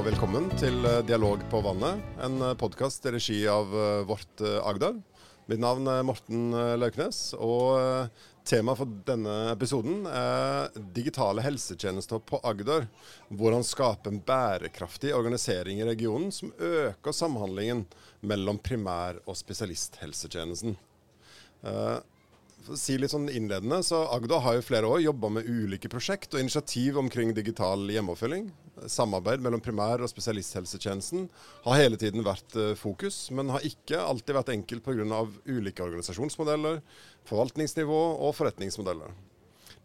eh, og velkommen til eh, Dialog på vannet, en podkast i regi av eh, Vårt Agder. Mitt navn er Morten Lauknes, og temaet for denne episoden er digitale helsetjenester på Agder. Hvordan skape en bærekraftig organisering i regionen som øker samhandlingen mellom primær- og spesialisthelsetjenesten. Si litt sånn innledende, så Agder har jo flere år jobba med ulike prosjekt og initiativ omkring digital hjemmeoppfølging. Samarbeid mellom primær- og spesialisthelsetjenesten har hele tiden vært uh, fokus, men har ikke alltid vært enkelt pga. ulike organisasjonsmodeller, forvaltningsnivå og forretningsmodeller.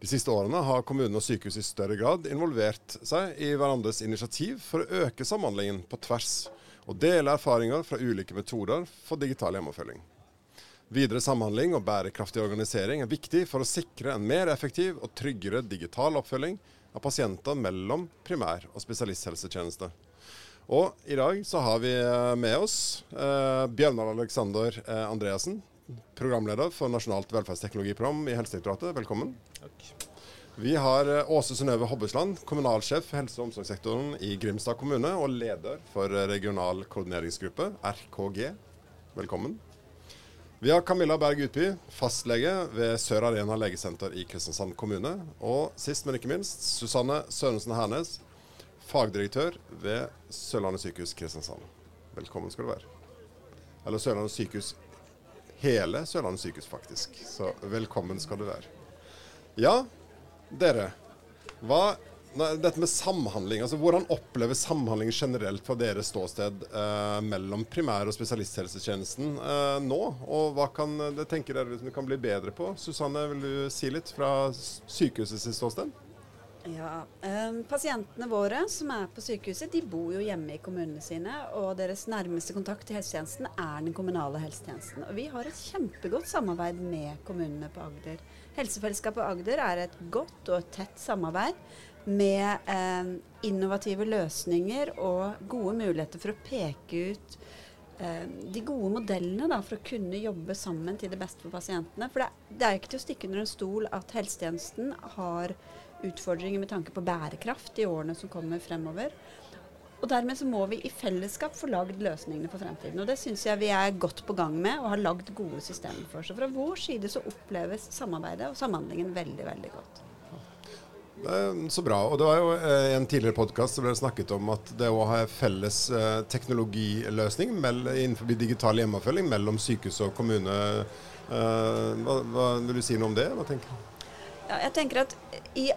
De siste årene har kommunene og sykehus i større grad involvert seg i hverandres initiativ for å øke samhandlingen på tvers, og dele erfaringer fra ulike metoder for digital hjemmeoppfølging. Videre samhandling og bærekraftig organisering er viktig for å sikre en mer effektiv og tryggere digital oppfølging av pasienter mellom primær- og spesialisthelsetjeneste. Og i dag så har vi eh, med oss eh, Bjørnar Alexander eh, Andreassen, programleder for Nasjonalt velferdsteknologiprogram i Helsedirektoratet. Velkommen. Takk. Vi har eh, Åse Synnøve Hobbesland, kommunalsjef for helse- og omsorgssektoren i Grimstad kommune og leder for regional koordineringsgruppe, RKG. Velkommen. Vi har Camilla Berg Utby, fastlege ved Sør Arena legesenter i Kristiansand kommune. Og sist, men ikke minst, Susanne Sørensen Hernes, fagdirektør ved Sørlandet sykehus Kristiansand. Velkommen skal du være. Eller Sørlandet sykehus Hele Sørlandet sykehus, faktisk. Så velkommen skal du være. Ja, dere. Hva dette med samhandling, altså Hvordan oppleves samhandling generelt fra deres ståsted eh, mellom primær- og spesialisthelsetjenesten eh, nå? Og hva kan det tenker dere liksom, kan bli bedre på? Susanne, vil du si litt fra sykehusets ståsted? Ja, eh, Pasientene våre som er på sykehuset, de bor jo hjemme i kommunene sine. Og deres nærmeste kontakt til helsetjenesten er den kommunale helsetjenesten. Og vi har et kjempegodt samarbeid med kommunene på Agder. Helsefellesskapet Agder er et godt og tett samarbeid med eh, innovative løsninger og gode muligheter for å peke ut eh, de gode modellene da, for å kunne jobbe sammen til det beste for pasientene. For det, det er ikke til å stikke under en stol at helsetjenesten har utfordringer med tanke på bærekraft i årene som kommer fremover. Og Dermed så må vi i fellesskap få lagd løsningene for fremtiden. Og Det syns jeg vi er godt på gang med og har lagd gode systemer for. Så fra vår side så oppleves samarbeidet og samhandlingen veldig, veldig godt. Så bra. Og det var jo I en tidligere podkast ble ble snakket om at det å ha felles eh, teknologiløsning innenfor digital hjemmeoppfølging mellom sykehus og kommune. Eh, hva, hva, vil du si noe om det? Hva tenker du? Ja, jeg tenker at i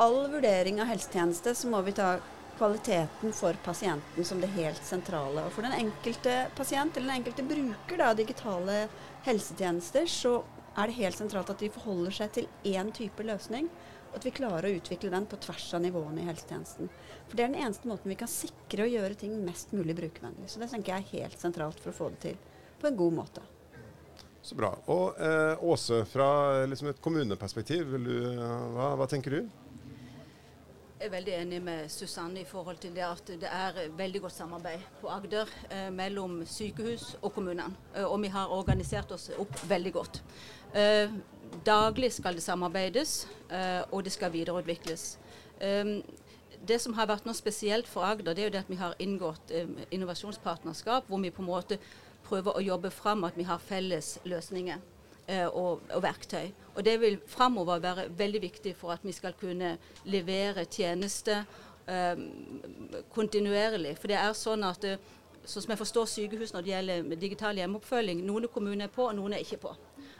all vurdering av helsetjeneste så må vi ta kvaliteten for pasienten som det helt sentrale. Og for den enkelte pasient eller den enkelte bruker da, digitale helsetjenester, så er det helt sentralt at de forholder seg til én type løsning at vi klarer å utvikle den på tvers av nivåene i helsetjenesten. For Det er den eneste måten vi kan sikre å gjøre ting mest mulig brukervennlig. Så det tenker jeg er helt sentralt for å få det til på en god måte. Så bra. Og eh, Åse, fra liksom et kommuneperspektiv, du, hva, hva tenker du? Jeg er veldig enig med Susanne i forhold til det at det er veldig godt samarbeid på Agder eh, mellom sykehus og kommunene. Eh, og vi har organisert oss opp veldig godt. Eh, daglig skal det samarbeides, eh, og det skal videreutvikles. Eh, det som har vært noe spesielt for Agder, det er jo det at vi har inngått innovasjonspartnerskap, hvor vi på en måte prøver å jobbe fram at vi har felles løsninger. Og, og, verktøy. Og Det vil framover være veldig viktig for at vi skal kunne levere tjenester um, kontinuerlig. For det er sånn at sånn som jeg forstår sykehus når det gjelder digital hjemmeoppfølging, noen kommuner er på, og noen er ikke på.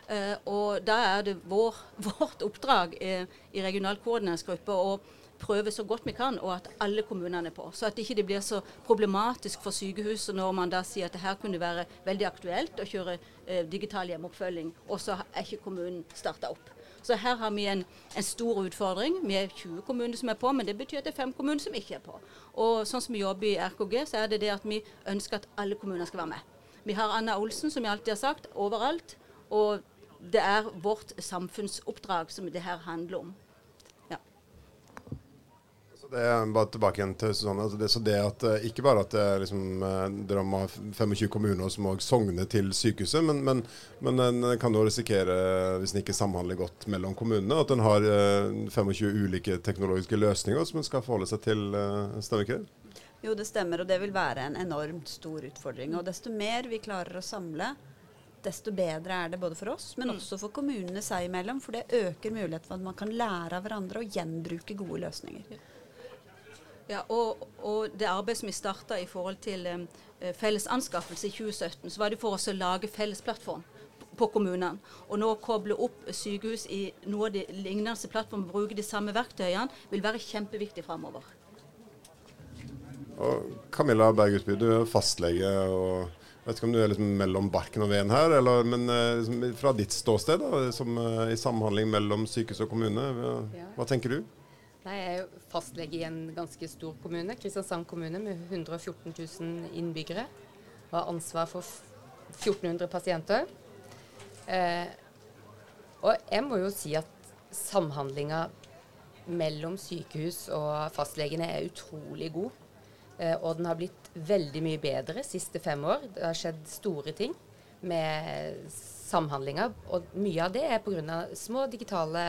Uh, og da er det vår, vårt oppdrag uh, i regional koordineringsgruppe å prøve så godt vi kan, og at alle kommunene er på. Så at det ikke blir så problematisk for sykehuset når man da sier at det her kunne være veldig aktuelt å kjøre eh, digital hjemmeoppfølging, og så er ikke kommunen starta opp. Så her har vi en, en, stor utfordring. Vi er 20 kommuner som er på, men det betyr at det er fem kommuner som ikke er på. Og sånn som vi jobber i RKG, så er det det at vi ønsker at alle kommuner skal være med. Vi har Anna Olsen, som vi alltid har sagt, overalt. Og det er vårt samfunnsoppdrag som det her handler om. Ja. Så det er bare tilbake igjen til Susanne. Altså det, så det at eh, Ikke bare at liksom, eh, dere må ha 25 kommuner som må sogne til sykehuset, men, men, men en kan jo risikere, hvis en ikke samhandler godt mellom kommunene, at en har 25 eh, ulike teknologiske løsninger som en skal forholde seg til. Stemmer ikke det? Jo, det stemmer, og det vil være en enormt stor utfordring. Og desto mer vi klarer å samle, desto bedre er det både for oss, men mm. også for kommunene seg imellom. For det øker muligheten for at man kan lære av hverandre og gjenbruke gode løsninger. Ja, og, og det arbeidet som vi starta i forhold til um, felles anskaffelse i 2017, så var det for oss å lage felles plattform på kommunene. Og nå å koble opp sykehus i noe av de lignende plattformene, bruke de samme verktøyene, vil være kjempeviktig framover. Og Camilla Bergutby, du er fastlege. og vet ikke om du er liksom mellom barken og veden her, eller, men eh, liksom, fra ditt ståsted, da, som, uh, i samhandling mellom sykehus og kommune, hva, hva tenker du? Nei, jeg er fastlege i en ganske stor kommune, Kristiansand kommune, med 114 000 innbyggere. Og har ansvar for 1400 pasienter. Eh, og jeg må jo si at samhandlinga mellom sykehus og fastlegene er utrolig god. Eh, og den har blitt veldig mye bedre de siste fem år. Det har skjedd store ting med samhandlinga. Og mye av det er pga. små digitale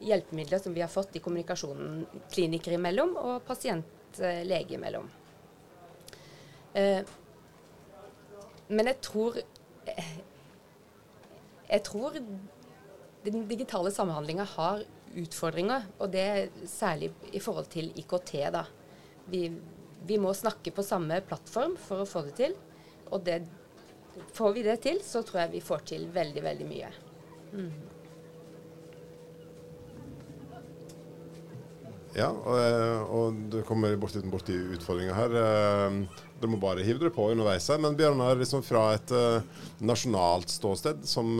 hjelpemidler som vi har fått i kommunikasjonen klinikere imellom og pasient-lege imellom. Eh, men jeg tror Jeg tror den digitale samhandlinga har utfordringer, og det særlig i forhold til IKT. da. Vi, vi må snakke på samme plattform for å få det til. Og det, får vi det til, så tror jeg vi får til veldig, veldig mye. Mm. Ja, og, eh, og du kommer borti, borti utfordringa her. Eh, dere må bare hive dere på underveis her. Men Bjørnar, liksom fra et uh, nasjonalt ståsted, som,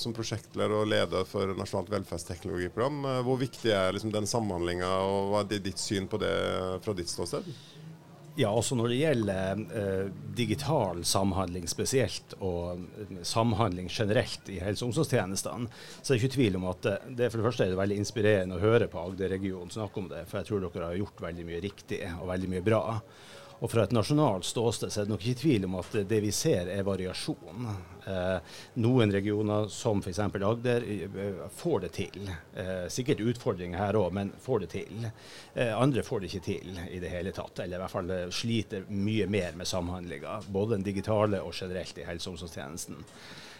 som, prosjektleder og leder for Nasjonalt velferdsteknologiprogram, hvor viktig er liksom den samhandlinga, og hva er ditt syn på det fra ditt ståsted? Ja, også når det gjelder eh, digital samhandling spesielt, og eh, samhandling generelt i helse- og omsorgstjenestene, så er det ikke tvil om at det, det for det første er det veldig inspirerende å høre på Agder-regionen snakke om det. For jeg tror dere har gjort veldig mye riktig og veldig mye bra. Og fra et nasjonalt ståsted så er det nok ikke tvil om at det vi ser er variasjon. Eh, noen regioner, som f.eks. Agder, eh, får det til. Eh, sikkert utfordringer her òg, men får det til. Eh, andre får det ikke til i det hele tatt. Eller i hvert fall eh, sliter mye mer med samhandlinga. Både den digitale og generelt i helse- og omsorgstjenesten.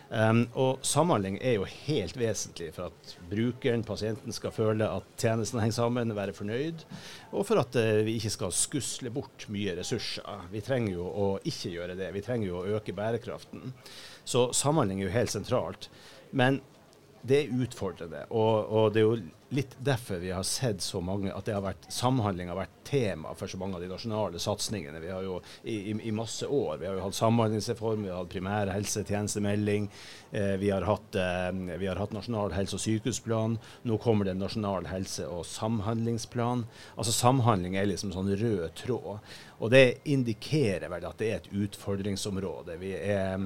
Um, og samhandling er jo helt vesentlig for at brukeren, pasienten, skal føle at tjenesten henger sammen, være fornøyd, og for at uh, vi ikke skal skusle bort mye ressurser. Vi trenger jo å ikke gjøre det. Vi trenger jo å øke bærekraften. Så samhandling er jo helt sentralt. Men det er utfordrende. Og, og, det er jo litt derfor vi har sett så mange at det har vært, samhandling har vært tema for så mange av de nasjonale satsingene. Vi har jo i, i, i masse år. Vi har jo hatt samhandlingsreform, vi har hatt primærhelsetjenestemelding, eh, vi, har hatt, eh, vi har hatt nasjonal helse- og sykehusplan. Nå kommer det en nasjonal helse- og samhandlingsplan. Altså Samhandling er liksom sånn rød tråd. Og det indikerer vel at det er et utfordringsområde. Er,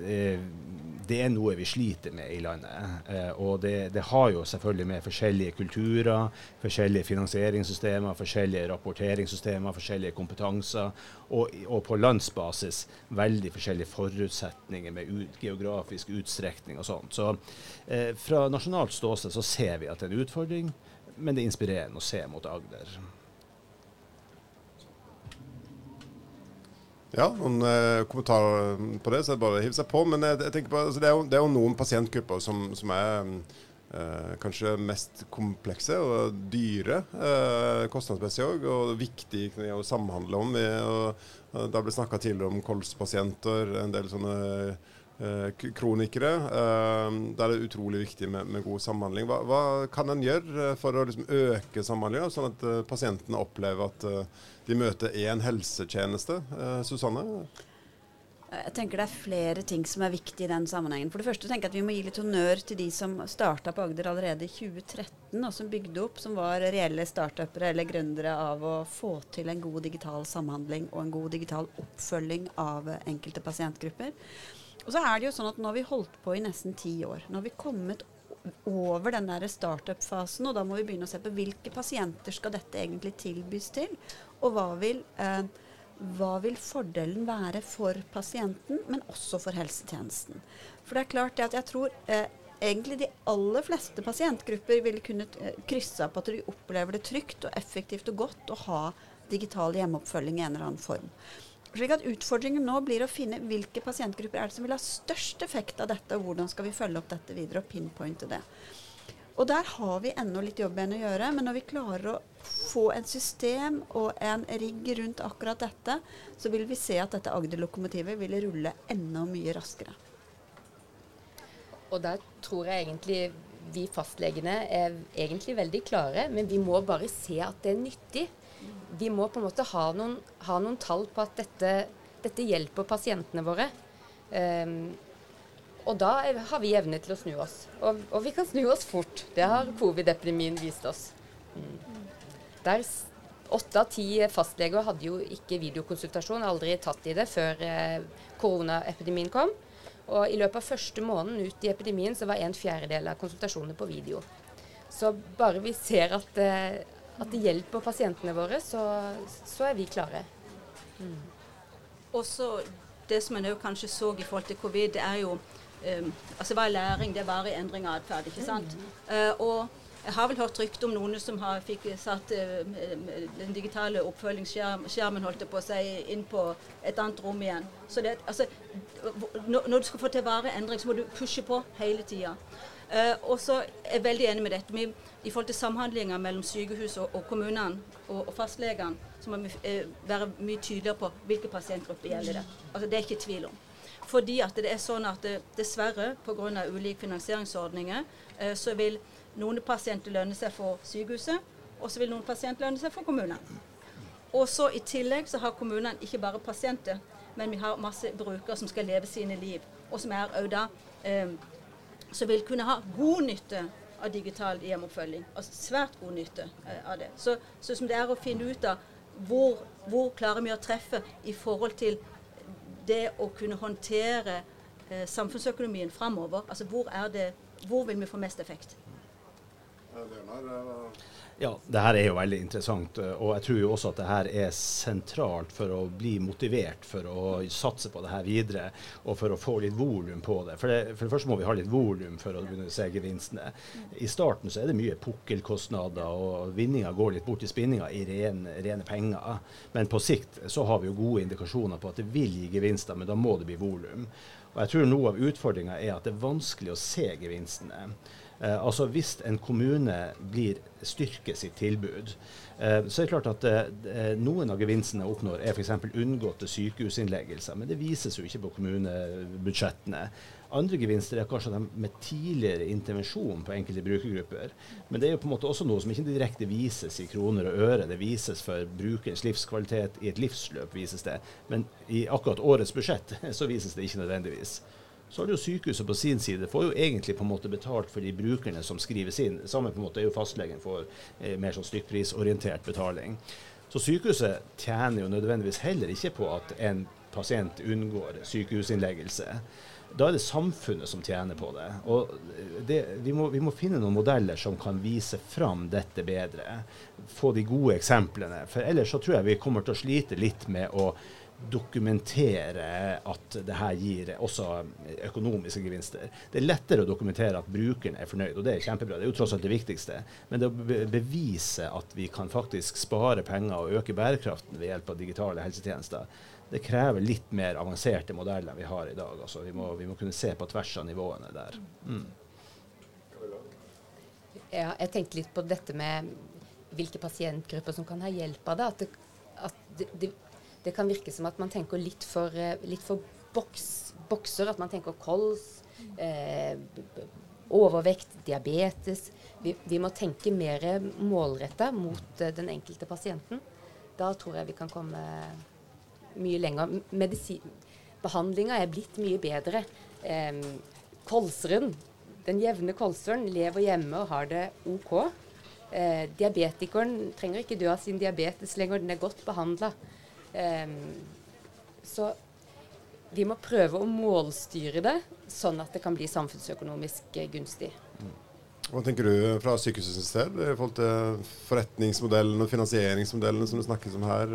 eh, det er noe vi sliter med i landet. Eh, og det, det, har jo selvfølgelig med forskjellige kulturer, forskjellige finansieringssystemer, forskjellige rapporteringssystemer, forskjellige kompetanser, og, og på landsbasis veldig forskjellige forutsetninger med ut, geografisk utstrekning og sånt. Så eh, fra nasjonalt ståsted så ser vi at det er en utfordring, men det er inspirerende å se mot Agder. Ja, noen eh, kommentarer på det, så er det bare å hive seg på. Men jeg, jeg tenker på, altså, det, er jo, det, er jo, noen pasientgrupper som, som er eh, kanskje mest komplekse og dyre eh, kostnadsmessig òg, og viktig å samhandle om. Og, og det ble snakka tidligere om kolspasienter, en del sånne eh, kronikere. Eh, der er det utrolig viktig med, med god samhandling. Hva, hva, kan en gjøre for å liksom, øke samhandlinga, sånn at eh, pasientene opplever at de møter én helsetjeneste. Eh, Susanne? Jeg tenker Det er flere ting som er viktig i den sammenhengen. For det første tenker jeg at Vi må gi litt honnør til de som starta på Agder allerede i 2013, og som bygde opp, som var reelle startupere eller gründere av å få til en god digital samhandling og en god digital oppfølging av enkelte pasientgrupper. Og så er det jo sånn at Nå har vi holdt på i nesten ti år. Nå har vi kommet over den der startup-fasen, og da må vi begynne å se på hvilke pasienter skal dette egentlig tilbys til, og hva vil, eh, hva vil fordelen være for pasienten, men også for helsetjenesten. For det er klart at jeg tror eh, egentlig de aller fleste pasientgrupper ville kunnet eh, krysse av på at de opplever det trygt og effektivt og godt å ha digital hjemmeoppfølging i en eller annen form. Slik at Utfordringen nå blir å finne hvilke pasientgrupper er det som vil ha størst effekt av dette, og hvordan skal vi følge opp dette videre og pinpointe det. Og Der har vi ennå litt jobb igjen å gjøre, men når vi klarer å få en system og en rigg rundt akkurat dette, så vil vi se at dette Agder-lokomotivet vil rulle enda mye raskere. Og der tror jeg egentlig vi fastlegene er egentlig veldig klare, men vi må bare se at det er nyttig. Vi må på en måte ha noen, ha noen tall på at dette, dette hjelper pasientene våre. Um, og da har vi evne til å snu oss. Og, og, vi kan snu oss fort. Det har covid-epidemien vist oss. Mm. Der Åtte av ti fastleger hadde jo ikke videokonsultasjon, aldri tatt i det før eh, koronaepidemien kom. Og i løpet av første måneden ut i epidemien så var en fjerdedel av konsultasjonene på video. Så bare vi ser at, eh, at det hjelper pasientene våre, så, så er vi klare. Mm. Også det som en kanskje så i forhold til covid, det er jo um, altså hva er læring? Det er bare endring av atferd. ikke sant? Uh, og jeg har vel hørt rykte om noen som har fikk satt uh, den digitale oppfølgingsskjermen holdt på seg inn på et annet rom igjen. Så det, altså, når, du skal få til vare endring, så må du pushe på hele tida. Uh, og så er jeg veldig enig med dette. Vi, I forhold til samhandlinga mellom sykehus og, og kommunene og, og fastlegene, så må vi uh, være mye tydeligere på hvilke pasientgrupper gjelder det. Altså, det er ikke tvil om. Fordi at det er sånn at det, dessverre, pga. ulike finansieringsordninger, eh, så vil noen pasienter lønne seg for sykehuset, og så vil noen pasienter lønne seg for kommunene. Og så I tillegg så har kommunene ikke bare pasienter, men vi har masse brukere som skal leve sine liv, og som er òg da eh, som vil kunne ha god nytte av digital hjemoppfølging. Altså svært god nytte eh, av det. Så, så som det er å finne ut av hvor, hvor klarer vi å treffe i forhold til det å kunne håndtere eh, samfunnsøkonomien framover. Altså hvor, det, hvor vil vi få mest effekt? Ja, det her er jo veldig interessant. Og jeg tror jo også at det her er sentralt for å bli motivert for å satse på det her videre, og for å få litt volum på det. For, det. for det første må vi ha litt volum for å begynne å se gevinstene. I starten så er det mye pukkelkostnader, og vinninga går litt bort i spinninga i rene, rene penger. Men på sikt så har vi jo gode indikasjoner på at det vil gi gevinster, men da må det bli volum. Og jeg tror noe av utfordringa er at det er vanskelig å se gevinstene. Eh, altså Hvis en kommune blir styrker sitt tilbud, eh, så er det klart at eh, noen av gevinstene oppnår er f.eks. unngåtte sykehusinnleggelser, men det vises jo ikke på kommunebudsjettene. Andre gevinster er kanskje de med tidligere intervensjon på enkelte brukergrupper. Men det er jo på en måte også noe som ikke direkte vises i kroner og øre. Det vises for brukerens livskvalitet i et livsløp, vises det. Men i akkurat årets budsjett så vises det ikke nødvendigvis. Så har jo sykehuset på sin side får jo egentlig på en måte betalt for de brukerne som skrives inn. sammen samme på en måte er jo fastlegen for eh, mer sånn stykkprisorientert betaling. Så sykehuset tjener jo nødvendigvis heller ikke på at en pasient unngår sykehusinnleggelse. Da er det samfunnet som tjener på det. Og det, vi, må, vi, må, finne noen modeller som kan vise fram dette bedre. Få de gode eksemplene. For ellers så tror jeg vi kommer til å slite litt med å dokumentere at det her gir også økonomiske gevinster. Det er lettere å dokumentere at brukeren er fornøyd, og det er kjempebra. Det er jo tross alt det viktigste. Men det å bevise at vi kan faktisk spare penger og øke bærekraften ved hjelp av digitale helsetjenester, det krever litt mer avanserte modeller enn vi har i dag. Altså, vi, må, vi, må, kunne se på tvers av nivåene der. Mm. Ja, jeg tenkte litt på dette med hvilke pasientgrupper som kan ha hjelp av det. At det, at det, det det kan virke som at man tenker litt for, eh, litt for boks, bokser. At man tenker kols, eh, overvekt, diabetes. Vi, vi, må tenke mer målretta mot uh, den enkelte pasienten. Da tror jeg vi kan komme mye lenger. Behandlinga er blitt mye bedre. Eh, kolseren, den jevne kolseren, lever hjemme og har det OK. Eh, diabetikeren trenger ikke dø av sin diabetes lenger, den er godt behandla. Um, så vi må prøve å målstyre det, sånn at det kan bli samfunnsøkonomisk eh, gunstig. Hva tenker du fra sykehusets sted i forhold til forretningsmodellen og finansieringsmodellene som det snakkes om her?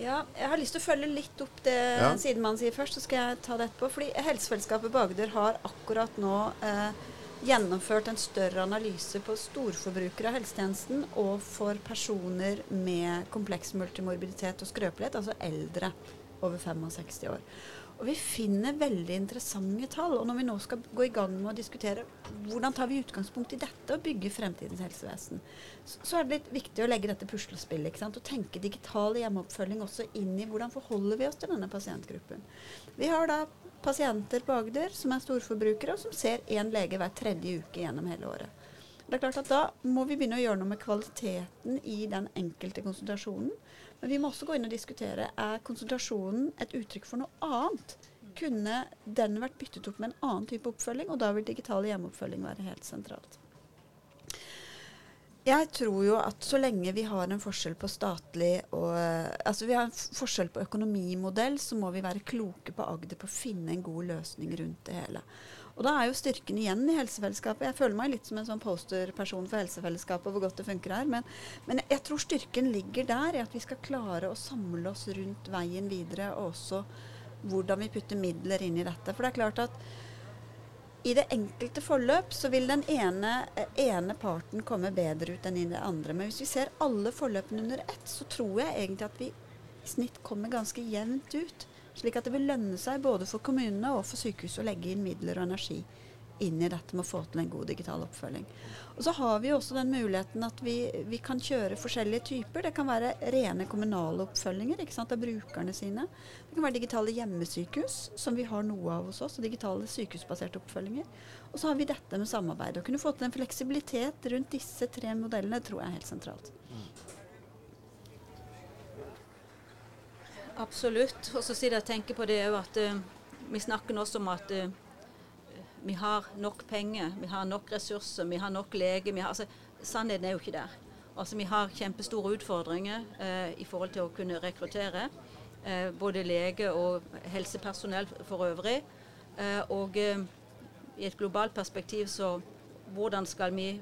Ja, jeg har lyst til å følge litt opp det ja. sidemannen sier først, så skal jeg ta det etterpå. Fordi Helsefellesskapet Bagder har akkurat nå eh, gjennomført en større analyse på storforbrukere av helsetjenesten og for personer med kompleks multimorbiditet og skrøpelighet, altså eldre over 65 år. Og Vi finner veldig interessante tall. og Når vi nå skal gå i gang med å diskutere hvordan tar vi utgangspunkt i dette og bygger fremtidens helsevesen, så er det litt viktig å legge dette puslespillet ikke sant? og tenke digital hjemmeoppfølging også inn i hvordan forholder vi oss til denne pasientgruppen. Vi har da pasienter på Agder som er storforbrukere, og som ser én lege hver tredje uke gjennom hele året. Det er klart at Da må vi begynne å gjøre noe med kvaliteten i den enkelte konsultasjonen. Men vi må også gå inn og diskutere er konsentrasjonen et uttrykk for noe annet. Kunne den vært byttet opp med en annen type oppfølging, og da vil digital hjemmeoppfølging være helt sentralt. Jeg tror jo at så lenge vi har en forskjell på statlig og Altså vi har en forskjell på økonomimodell, så må vi være kloke på Agder på å finne en god løsning rundt det hele. Og da er jo styrken igjen i helsefellesskapet. Jeg føler meg litt som en sånn posterperson for helsefellesskapet og hvor godt det funker her. Men, men, jeg tror styrken ligger der i at vi skal klare å samle oss rundt veien videre, og også hvordan vi putter midler inn i dette. For det er klart at i det enkelte forløp så vil den ene, ene, parten komme bedre ut enn i det andre. Men hvis vi ser alle forløpene under ett, så tror jeg egentlig at vi i snitt kommer ganske jevnt ut. Slik at det vil lønne seg både for kommunene og for sykehuset å legge inn midler og energi inn i dette med å få til en god digital oppfølging. Og Så har vi også den muligheten at vi, vi kan kjøre forskjellige typer. Det kan være rene kommunale oppfølginger ikke sant, av brukerne sine. Det kan være digitale hjemmesykehus, som vi har noe av hos oss, og digitale sykehusbaserte oppfølginger. Og så har vi dette med samarbeid. Å kunne få til en fleksibilitet rundt disse tre modellene tror jeg er helt sentralt. Absolutt. Og så sitter jeg tenker på det òg at uh, vi snakker nå om at uh, vi har nok penger, vi har nok ressurser, vi har nok lege. Har, altså, sannheten er jo ikke der. Altså, vi har kjempestore utfordringer eh, i forhold til å kunne rekruttere både lege og helsepersonell for øvrig. og i et globalt perspektiv så hvordan skal vi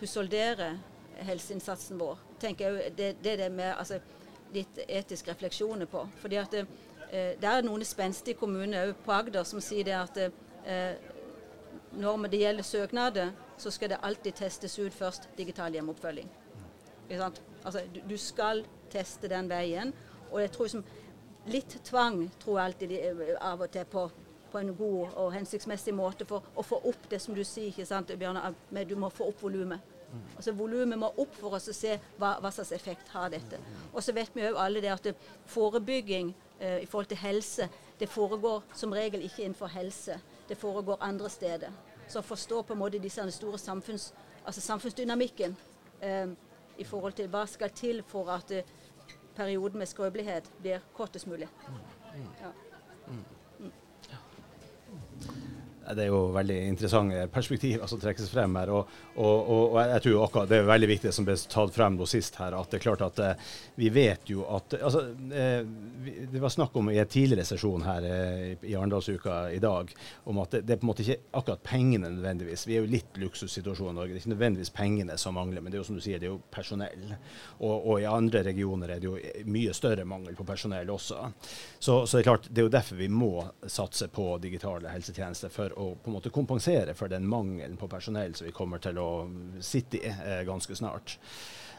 husholdere helseinnsatsen vår? tenker jeg, det, det, det med, altså, litt etiske refleksjoner på. Fordi at eh, det er noen spenstige kommuner på Agder som sier det at eh, når det gjelder søknader, så skal det alltid testes ut først digital hjemmeoppfølging. Altså, du, skal teste den veien. Og jeg tror som litt tvang tror jeg alltid eh, av og til på, på en god og hensiktsmessig måte for å få opp det som du sier, ikke sant, Bjørne, du må få opp volumet. Altså Volumet må opp for oss å se hva, hva, slags effekt har dette. Og så vet vi jo alle det at forebygging eh, i forhold til helse, det foregår som regel ikke innenfor helse. Det foregår andre steder. Så å forstå på en måte disse store samfunns, altså samfunnsdynamikken eh, i forhold til hva skal til for at eh, perioden med skrøpelighet blir kortest mulig. Ja. Det er jo veldig interessante perspektiver som trekkes frem her. Og, og, og, jeg tror akkurat det er veldig viktig som ble tatt frem nå sist her, at det er klart at eh, vi vet jo at altså, eh, Det var snakk om i en tidligere sesjon her eh, i Arendalsuka i dag om at det, det, er på en måte ikke akkurat pengene nødvendigvis. Vi er jo litt luksussituasjon i Norge. Det er ikke nødvendigvis pengene som mangler, men det er jo som du sier, det er jo personell. Og, og i andre regioner er det jo mye større mangel på personell også. Så, så det er klart, det er jo derfor vi må satse på digitale helsetjenester. for å på en måte kompensere for den mangelen på personell som vi kommer til å sitte i eh, ganske snart.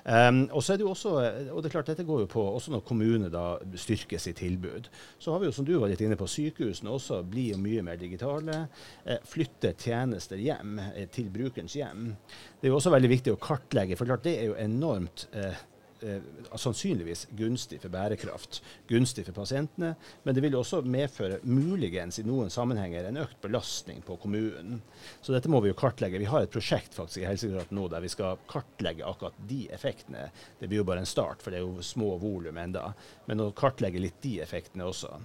Um, og så er det jo også, og det er klart dette går jo på også når kommuner da styrker sitt tilbud. Så har vi jo, som du var litt inne på, sykehusene også blir mye mer digitale. Eh, flytter tjenester hjem eh, til brukerens hjem. Det er jo også veldig viktig å kartlegge, for klart det er jo enormt eh, eh, sannsynligvis gunstig for bærekraft, gunstig for pasientene. Men det vil også medføre muligens i noen sammenhenger en økt belastning på kommunen. Så dette må vi jo kartlegge. Vi har et prosjekt faktisk i Helsedirektoratet nå der vi skal kartlegge akkurat de effektene. Det blir jo bare en start, for det er jo små volum enda. Men å kartlegge litt de effektene også.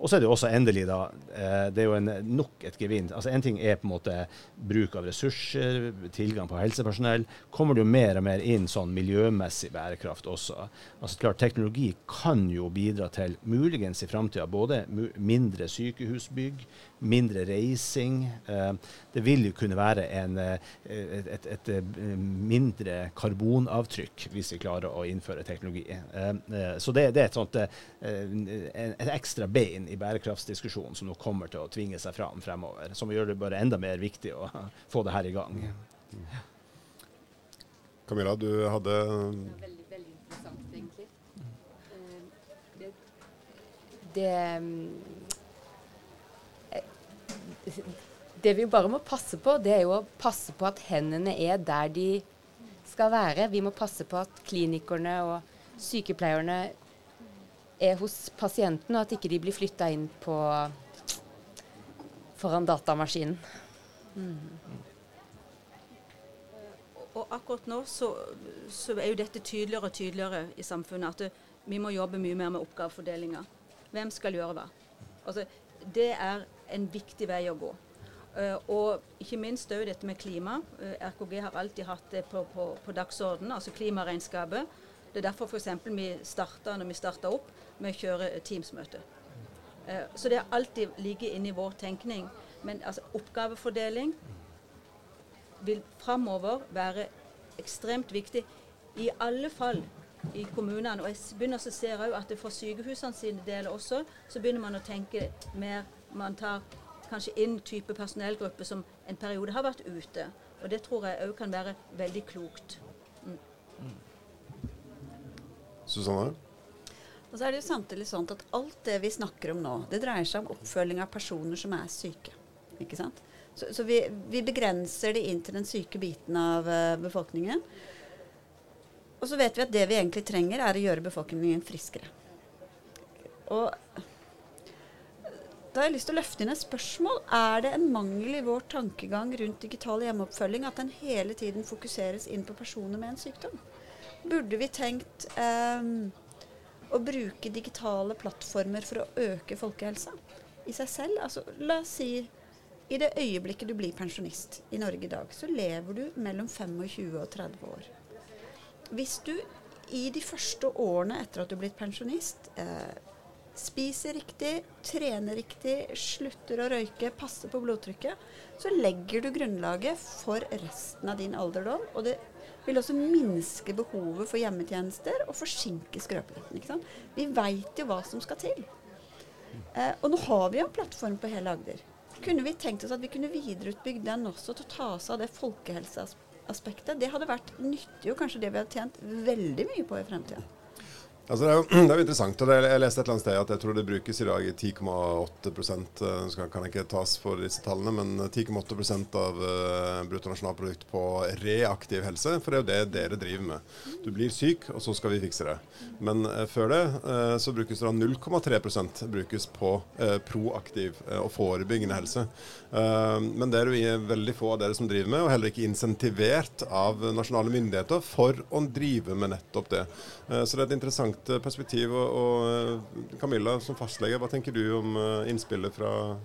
Og så er det jo også endelig, da eh, Det er jo en, nok et gevinn. Altså En ting er på en måte bruk av ressurser, tilgang på helsepersonell. Kommer det jo mer og mer inn sånn miljømessig bærekraft også. Altså klart Teknologi kan jo bidra til muligens i framtida både mindre sykehusbygg, mindre reising. Eh, det vil jo kunne være en, eh, et, et, mindre karbonavtrykk hvis vi klarer å innføre teknologi. Så det, det er et, sånt, et ekstra bein i bærekraftsdiskusjonen som nå kommer til å tvinge seg fram fremover. Som gjør det bare enda mer viktig å få det her i gang. Camilla, du hadde Veldig, veldig interessant, egentlig. Det, det det vi bare må passe på, det er jo å passe på at hendene er der de skal være. Vi må passe på at klinikerne og sykepleierne er hos pasienten, og at ikke de blir flytta inn på foran datamaskinen. Mm. Og akkurat nå så, så, er jo dette tydeligere og tydeligere i samfunnet. At det, vi må jobbe mye mer med oppgavefordelinga. Hvem skal gjøre hva? Altså, det er en viktig vei å gå. Uh, og ikke minst òg dette med klima. Uh, eh, RKG har alltid hatt det på, på, på dagsordenen, altså klimaregnskapet. Det er derfor f.eks. vi starta når vi starta opp med å kjøre Teams-møte. Uh, så det har alltid ligget inne i vår tenkning. Men altså, oppgavefordeling vil framover være ekstremt viktig. I alle fall i kommunene. Og jeg begynner å se jeg at for sykehusene sine deler også, så begynner man å tenke mer Man tar kanskje inn type personellgrupper som en periode har vært ute. Og det tror jeg òg kan være veldig klokt. Mm. Susanne? Og så er det jo samtidig sånn at alt det vi snakker om nå, det dreier seg om oppfølging av personer som er syke. Ikke sant? Så, så vi, vi, begrenser det inn til den syke biten av uh, befolkningen. Og så vet vi at det vi egentlig trenger, er å gjøre befolkningen friskere. Og da har jeg lyst til å løfte inn et spørsmål. Er det en mangel i vår tankegang rundt digital hjemmeoppfølging at den hele tiden fokuseres inn på personer med en sykdom? Burde vi tenkt um, å bruke digitale plattformer for å øke folkehelsa i seg selv? Altså, la oss si i det øyeblikket du blir pensjonist i Norge i dag, så lever du mellom 25 og 30 år. Hvis du i de første årene etter at du er blitt pensjonist, eh, spiser riktig, trener riktig, slutter å røyke, passer på blodtrykket, så legger du grunnlaget for resten av din alderdom. Og det vil også minske behovet for hjemmetjenester og forsinke skrøpeligheten. Vi veit jo hva som skal til. Eh, og nå har vi jo en plattform på hele Agder kunne vi tenkt oss at vi kunne videreutbygd den også til å ta seg av det folkehelseaspektet. Det hadde vært nyttig, og kanskje det vi hadde tjent veldig mye på i fremtida. Altså det, er jo, det, er jo, interessant. og Jeg leste et eller annet sted at jeg tror det brukes i dag 10,8 eh, kan ikke tas for disse tallene, men 10,8 av uh, bruttonasjonalprodukt på reaktiv helse. For det er jo det dere driver med. Du blir syk, og så skal vi fikse det. Men før det så brukes det da 0,3% brukes på proaktiv og forebyggende helse. men det er jo veldig få av dere som driver med, og heller ikke insentivert av nasjonale myndigheter for å drive med nettopp det. så det er et interessant interessant eh, perspektiv. Og, og, eh, Camilla, som fastlege, hva tenker du om eh, innspillet fra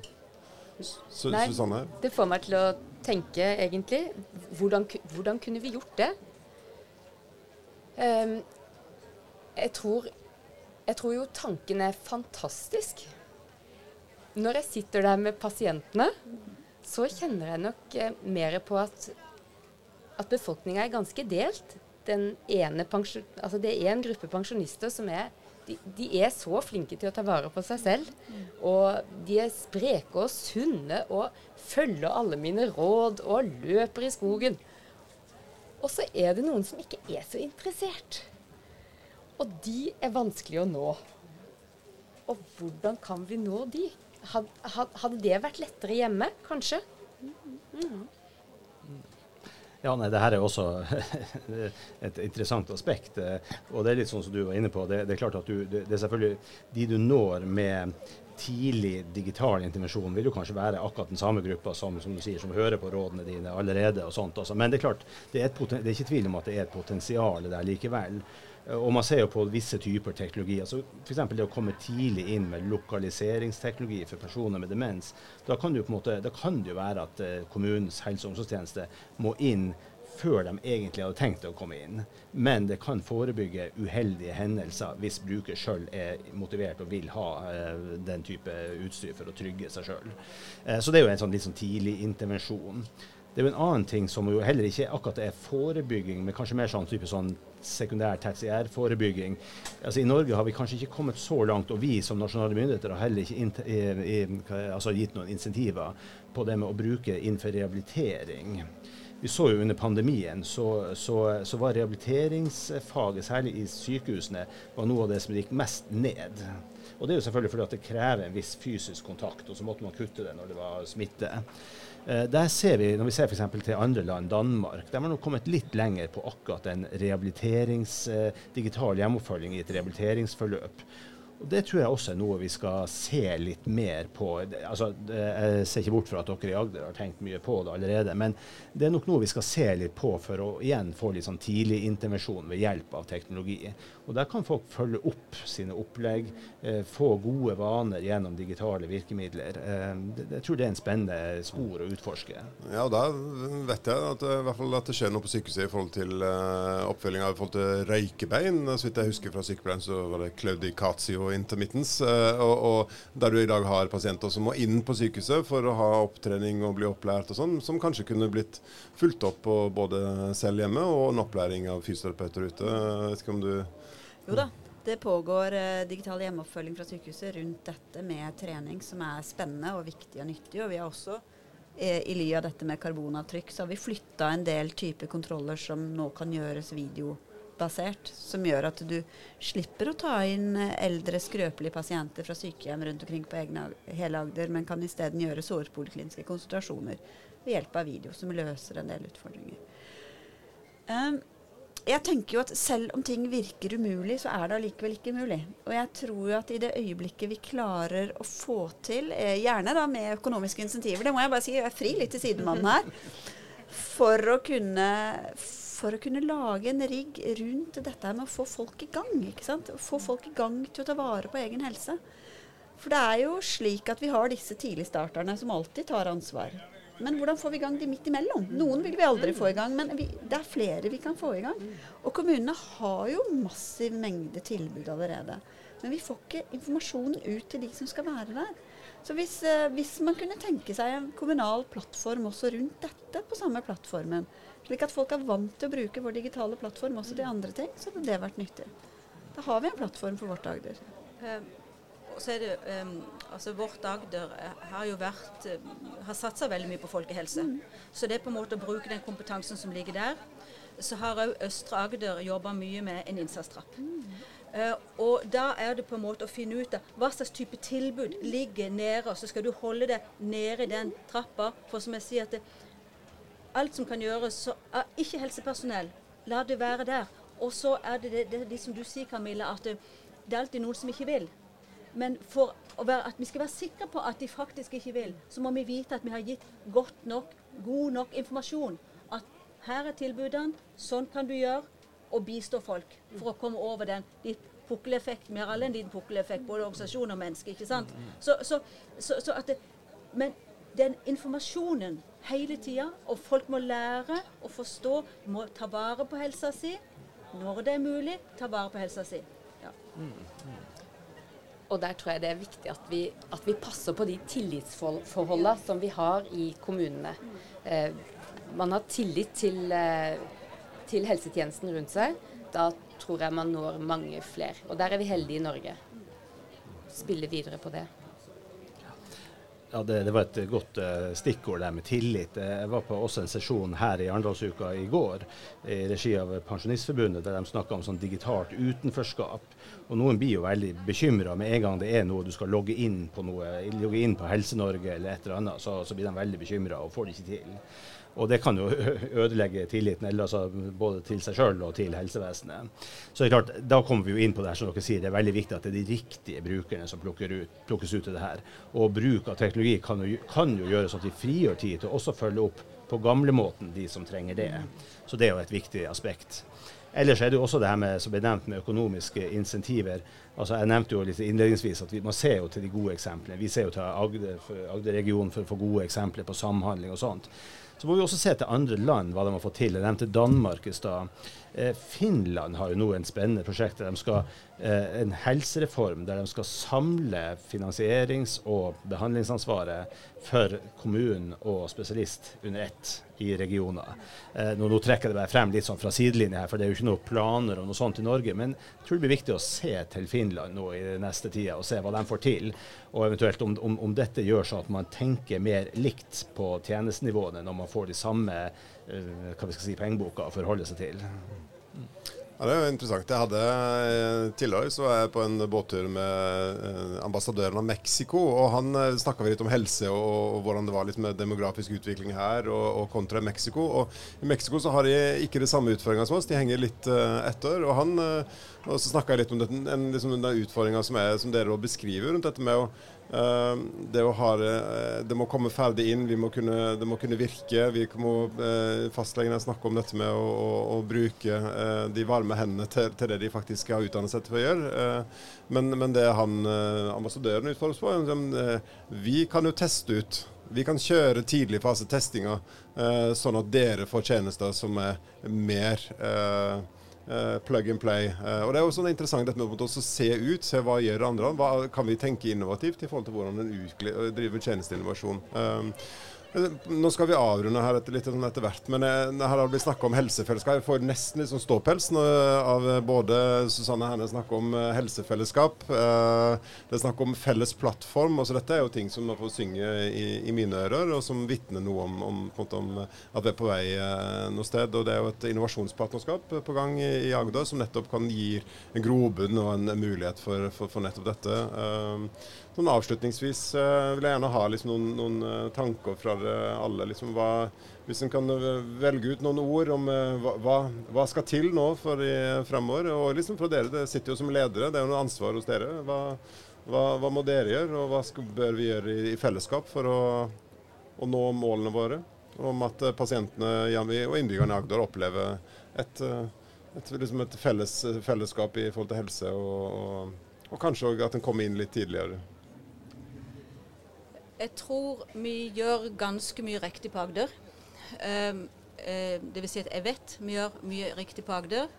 Su Nei, Susanne? Det får meg til å tenke, egentlig. Hvordan, hvordan kunne vi gjort det? Um, jeg, tror, jeg tror jo tanken er fantastisk. Når jeg sitter der med pasientene, så kjenner jeg nok mer på at, at befolkninga er ganske delt den ene altså Det er en gruppe pensjonister som er de, de, er så flinke til å ta vare på seg selv. Og de er spreke og sunne og følger alle mine råd og løper i skogen. Og så er det noen som ikke er så interessert. Og de er vanskelig å nå. Og hvordan kan vi nå de? Hadde det vært lettere hjemme, kanskje? Mm. Ja, nei, det her er også et interessant aspekt. Eh, og det er litt sånn som du var inne på. Det, det er klart at du, det, er selvfølgelig de du når med tidlig digital intervensjon, vil jo kanskje være akkurat den samme gruppa som, som du sier, som hører på rådene dine allerede. og sånt. Altså. Men det er klart, det er, det er ikke tvil om at det er et potensial der likevel. Og man ser jo på visse typer teknologi. altså F.eks. det å komme tidlig inn med lokaliseringsteknologi for personer med demens. Da kan det jo på en måte, da kan det jo være at eh, kommunens helse- og omsorgstjeneste må inn før de egentlig hadde tenkt å komme inn. Men det kan forebygge uheldige hendelser hvis bruker sjøl er motivert og vil ha eh, den type utstyr for å trygge seg sjøl. Eh, så det er jo en sånn litt sånn tidlig intervensjon. Det er jo en annen ting som jo heller ikke akkurat er forebygging, men kanskje mer sånn type sånn sekundær tertiærforebygging. Altså I Norge har vi kanskje ikke kommet så langt, og vi som nasjonale myndigheter har heller ikke i, i, altså gitt noen insentiver på det med å bruke innenfor rehabilitering. Vi så jo under pandemien, så, så, så, var rehabiliteringsfaget, særlig i sykehusene, var noe av det som gikk mest ned. Og det er jo selvfølgelig fordi at det krever en viss fysisk kontakt, og så måtte man kutte det når det var smitte. Eh, der ser vi, Når vi ser f.eks. til andre land, Danmark, der har man kommet litt lenger på akkurat en rehabiliterings, eh, digital hjemmeoppfølging i et rehabiliteringsforløp. Og Det tror jeg også er noe vi skal se litt mer på. Altså, jeg ser ikke bort fra at dere i Agder har tenkt mye på det allerede, men det er nok noe vi skal se litt på for å igjen få litt sånn tidlig intervensjon ved hjelp av teknologi. Og Der kan folk følge opp sine opplegg, eh, få gode vaner gjennom digitale virkemidler. Eh, jeg tror det er en spennende spor å utforske. Ja, og Da vet jeg at, hvert fall at det skjer noe på sykehuset i forhold til oppfølging av i forhold til røykebein. Så vidt jeg husker fra sykepleien, så var det claudicatio intermittence. Uh, og, og, der du i dag har pasienter som må inn på sykehuset for å ha opptrening og bli opplært og sånn, som kanskje kunne blitt fulgt opp på både selv hjemme og en opplæring av fysioterapeuter ute. Jeg vet ikke om du jo da, det pågår eh, digital hjemmeoppfølging fra sykehuset rundt dette med trening som er spennende og viktig og nyttig. Og vi har også, eh, i ly av dette med karbonavtrykk, så har vi flytta en del typer kontroller som nå kan gjøres videobasert. Som gjør at du slipper å ta inn eh, eldre, skrøpelige pasienter fra sykehjem rundt omkring på egne, hele Agder, men kan isteden gjøre sårpolikliniske konsultasjoner ved hjelp av video, som løser en del utfordringer. Um, jeg tenker jo at selv om ting virker umulig, så er det allikevel ikke umulig. Og jeg tror jo at i det øyeblikket vi klarer å få til, eh, gjerne da med økonomiske insentiver, det må jeg bare si, jeg er fri litt til sidemannen her, for å kunne for å kunne lage en rigg rundt dette med å få folk i gang. ikke sant? Få folk i gang til å ta vare på egen helse. For det er jo slik at vi har disse tidligstarterne som alltid tar ansvar. Men hvordan får vi i gang de midt imellom? Noen vil vi aldri få i gang, men vi, det er flere vi kan få i gang. Og kommunene har jo massiv mengde tilbud allerede. Men vi får ikke informasjonen ut til de som skal være der. Så hvis, eh, hvis, man kunne tenke seg en kommunal plattform også rundt dette på samme plattformen, slik at folk er vant til å bruke vår digitale plattform også til andre ting, så hadde det vært nyttig. Da har vi en plattform for vårt Agder. Um så er det um, altså Vårt Agder eh, har jo vært uh, har satsa veldig mye på folkehelse. Mm. Så det er på en måte å bruke den kompetansen som ligger der. Så har òg Østre Agder jobba mye med en innsatstrapp. Mm. Uh, og da er det på en måte å finne ut av hva slags type tilbud ligger nede. Så skal du holde deg nede i den trappa. For som jeg sier, at det, alt som kan gjøres, så er ikke helsepersonell. La det være der. Og så er det det, det, det som du sier, Camilla, at det, det er alltid noen som ikke vil. Men for være, at vi skal være sikre på at de faktisk ikke vil, så må vi vite at vi har gitt godt nok, god nok informasjon. At her er tilbudene, sånn kan du gjøre, og bistå folk for å komme over den litt pukkeleffekt. Vi har alle en liten pukkeleffekt, både organisasjon og menneske. ikke sant? Så, så, så, så at det, men den informasjonen hele tida, og folk må lære å forstå, må ta vare på helsa si. Når det er mulig, ta vare på helsa si. Ja. Mm. Og der tror jeg det er viktig at vi, at vi passer på de tillitsforholdene som vi har i kommunene. Eh, man har tillit til, eh, til, helsetjenesten rundt seg. Da tror jeg man når mange flere. Og der er vi heldige i Norge. Spille videre på det. Ja, det, det, var et godt uh, stikkord der med tillit. Jeg var på også en sesjon her i Arendalsuka i går i regi av Pensjonistforbundet, der de snakka om sånn digitalt utenforskap. Og Noen blir jo veldig bekymra med en gang det er noe du skal logge inn på noe, logge inn på Helse-Norge eller et eller annet, så, så blir de veldig bekymra og får det ikke til. Og det kan jo ødelegge tilliten altså både til seg sjøl og til helsevesenet. Så det er klart, Da kommer vi jo inn på det her, som dere sier, det er veldig viktig at det er de riktige brukerne som ut, plukkes ut til det her. Og bruk av teknologi kan jo, kan jo gjøre sånn at vi frigjør tid til å også følge opp på gamlemåten de som trenger det. Så det er jo et viktig aspekt. Ellers er det jo også det her med, som ble nevnt med økonomiske insentiver. Altså Jeg nevnte jo litt innledningsvis at vi, man ser jo til de gode eksemplene. Vi ser jo til Agder-regionen Agder for å få gode eksempler på samhandling og sånt. Så må vi også se til andre land, hva de har fått til. Jeg nevnte Danmark i stad. Eh, Finland har jo nå en spennende prosjekt der de skal eh, en helsereform der de skal samle finansierings- og behandlingsansvaret for kommunen og spesialist under ett i regioner. Eh, nå, nå, trekker jeg det bare frem litt sånn fra sidelinja her, for det er jo ikke noen planer om noe sånt i Norge. Men jeg tror det blir viktig å se til Finland nå i neste tida og se hva de får til. Og eventuelt om, om, om dette gjør sånn at man tenker mer likt på tjenestenivåene når man får de samme hva vi skal si, pengeboka å forholde seg til. Ja, Det er jo interessant. Jeg hadde eh, Tidligere så var jeg på en båttur med eh, ambassadøren av Mexico. og Han snakka litt om helse og, og, hvordan det var litt med demografisk utvikling her og, og kontra Mexico. Og I Mexico så har de ikke det samme utfordringa som oss, de henger litt uh, etter. og han, uh, og Så snakka jeg litt om det, en, liksom den utfordringa som, som, dere beskriver rundt dette med å det, ha, uh, det, må komme ferdig inn, må kunne, det må kunne virke. Vi må, uh, Fastlegene snakker om dette med å, å, å bruke eh, de varme hendene til, til, det de faktisk har utdannet seg til å gjøre. Men, men, det han ambassadøren utfordres på, er vi kan jo teste ut. Vi kan kjøre tidlig fase testinga, sånn at dere får tjenester som er mer Uh, plug and play. Uh, og Det er jo sånn interessant dette med å se ut, se hva gjør andre. Hva kan vi tenke innovativt i forhold til hvordan en driver tjenesteinnovasjon. Um, nå skal vi avrunde her etter, litt etter hvert, men jeg, her har det blitt snakka om helsefellesskap. Jeg får nesten litt sånn ståpels av både Susanne Herne snakker om eh, helsefellesskap. Eh, det er snakk om felles plattform. altså Dette er jo ting som man får synge i, i mine ører, og som vitner noe om, om, om, at vi er på vei eh, noe sted. og Det er jo et innovasjonspartnerskap på gang i, i Agder som nettopp kan gi en grobunn og en mulighet for, for, for nettopp dette. Sånn avslutningsvis vil jeg gjerne ha liksom, noen, noen tanker fra dere alle. Liksom, hva, hvis en kan uh, velge ut noen ord om hva, hva, skal til nå for i, fremover. Og liksom fra dere, det sitter jo som ledere, det er jo noe ansvar hos dere. Hva, hva må dere gjøre, og hva skal, bør vi gjøre i, i fellesskap for å, å, nå målene våre? Om at pasientene og innbyggerne i Agder opplever et, et, liksom et felles, fellesskap i forhold til helse, og, og, og kanskje òg at en kommer inn litt tidligere. Jeg tror vi gjør ganske mye riktig på Agder. Uh, uh, det vil si at jeg vet vi gjør mye riktig på Agder.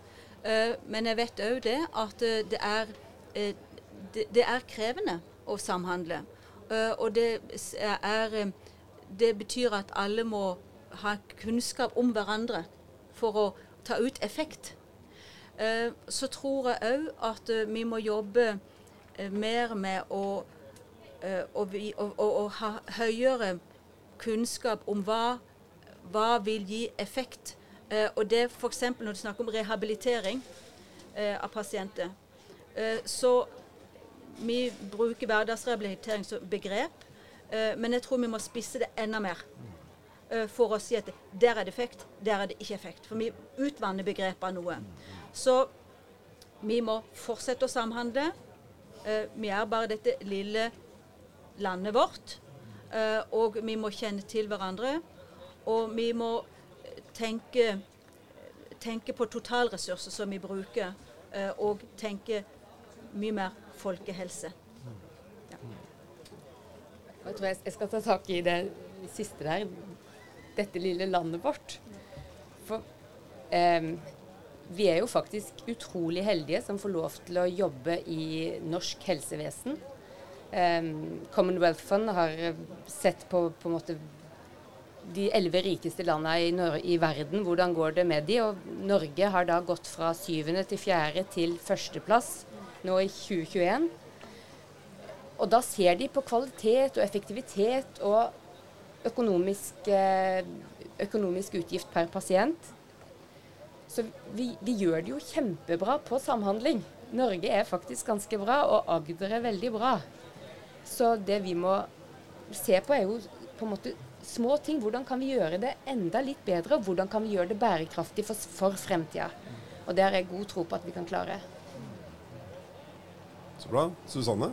Uh, men jeg vet òg det at uh, det er, det, er krevende å samhandle. og det, er, det betyr at alle må ha kunnskap om hverandre for å ta ut effekt. så tror jeg òg at vi må jobbe mer med å Eh, og, vi, og, og, og, ha høyere kunnskap om hva, hva vil gi effekt. Uh, og det f.eks. når du snakker om rehabilitering uh, av pasienter, så vi bruker hverdagsrehabilitering som begrep, men jeg tror vi må spisse det enda mer. for å si at der er det effekt, der er det ikke effekt. For vi utvanner begrepene noe. Så vi må fortsette å samhandle. vi er bare dette lille landet vårt. Eh, og vi må kjenne til hverandre. Og vi må tenke, tenke på totalressurser som vi bruker, eh, og tenke mye mer folkehelse. Ja. Jeg tror jeg skal ta tak i det siste der. Dette lille landet vårt. For eh, vi er jo faktisk utrolig heldige som får lov til å jobbe i norsk helsevesen. Um, Commonwealth Fund har sett på, på en måte de elleve rikeste landene i, i, verden, hvordan går det med de? Og Norge har da gått fra syvende til fjerde til førsteplass nå i 2021. Og da ser de på kvalitet og effektivitet og økonomisk, eh, økonomisk utgift per pasient. Så vi, vi, gjør det jo kjempebra på samhandling. Norge er faktisk ganske bra, og Agder er veldig bra. Så det vi må se på, er jo på en måte små ting. Hvordan kan vi gjøre det enda litt bedre? Og hvordan kan vi gjøre det bærekraftig for, for fremtida? Og det har jeg god tro på at vi kan klare. Så bra. Susanne?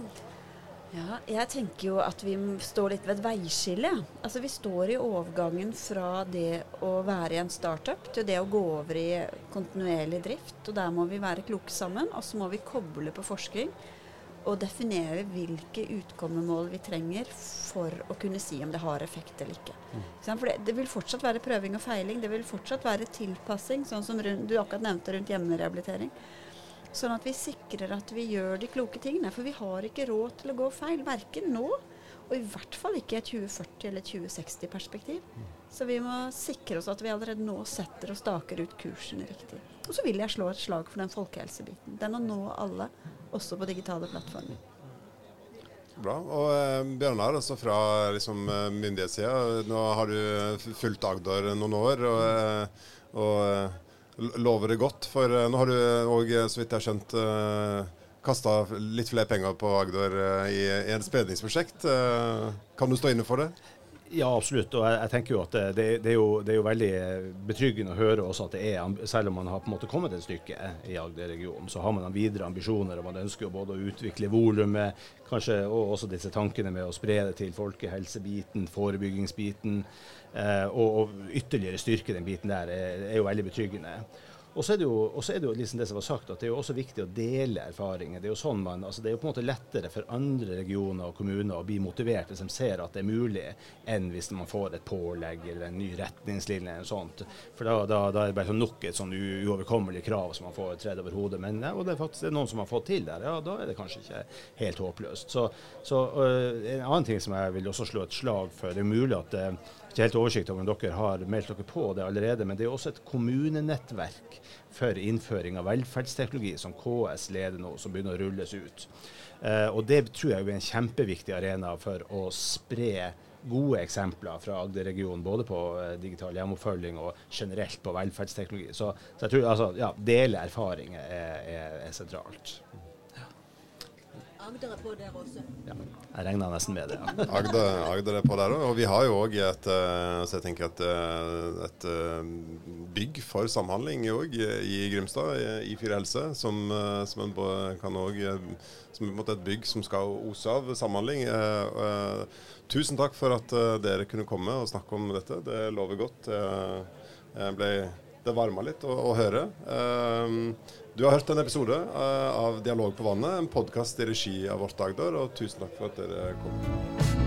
Ja, jeg tenker jo at vi står litt ved et veiskille. Altså Vi står i overgangen fra det å være i en startup til det å gå over i kontinuerlig drift. Og der må vi være kloke sammen. Og så må vi koble på forskning å definere hvilke utkommemål vi trenger for å kunne si om det har effekt eller ikke. For det, det, vil fortsatt være prøving og feiling. Det vil fortsatt være tilpassing, sånn som rundt, du akkurat nevnte rundt hjemmerehabilitering. Sånn at vi sikrer at vi gjør de kloke tingene. For vi har ikke råd til å gå feil, verken nå og i hvert fall ikke et 2040- eller 2060-perspektiv. Så vi må sikre oss at vi allerede nå setter og staker ut kursen riktig. Og så vil jeg slå et slag for den folkehelsebiten. Den å nå alle, også på digitale plattformer. Bra. Og eh, Bjørnar, altså fra liksom, eh, myndighetssida. Nå har du fulgt Agder noen år. og, eh, og eh, lover det godt. For nå har du òg, så vidt jeg har skjønt, uh, kasta litt flere penger på Agder uh, i, i et spredningsprosjekt. Uh, kan du stå inne for det? Ja, absolutt. Og jeg, jeg tenker jo at det, det, er jo, det, er jo, veldig betryggende å høre også at det er, selv om man har på en måte kommet et stykke i Agder-regionen, så har man videre ambisjoner. og Man ønsker jo både å utvikle volumet, kanskje og også disse tankene med å spre det til folkehelsebiten, forebyggingsbiten. Eh, og, og, ytterligere styrke den biten der er, er jo veldig betryggende. Og så er er det jo liksom det som var sagt, at det er jo også viktig å dele erfaringer. Det er jo sånn man, altså det er jo på en måte lettere for andre regioner og kommuner å bli motivert hvis de ser at det er mulig, enn hvis man får et pålegg eller en ny retningslinje eller noe sånt. For da, da, da, er det bare sånn nok et sånn uoverkommelig krav som man får tredd over hodet. Men ja, og det er faktisk det er noen som har fått til der, ja, da er det kanskje ikke helt håpløst. Så, så øh, en annen ting som jeg vil også slå et slag for, det er mulig at uh, ikke helt oversikt over om dere har meldt dere på det allerede, men det er også et kommunenettverk for innføring av velferdsteknologi som KS leder nå, som begynner å rulles ut. Eh, og Det tror jeg er en kjempeviktig arena for å spre gode eksempler fra Agder-regionen, både på eh, digital hjemoppfølging og generelt på velferdsteknologi. Så, så jeg tror altså, ja, dele erfaringer er, er, er sentralt. Agder er på der også. Ja, jeg regna nesten med det. Ja. Agder, Agder, er på der òg. Og vi har jo òg et, eh, så jeg tenker et, eh, et, eh, bygg for samhandling òg i Grimstad, i Fire Helse, som, som en kan òg som er et bygg som skal ose av samhandling. Tusen takk for at dere kunne komme og snakke om dette. Det lover godt. Jeg ble det varma litt å, å høre. Um, du har hørt en episode uh, av Dialog på vannet, en podkast i regi av Vårt Agder, og tusen takk for at dere kom.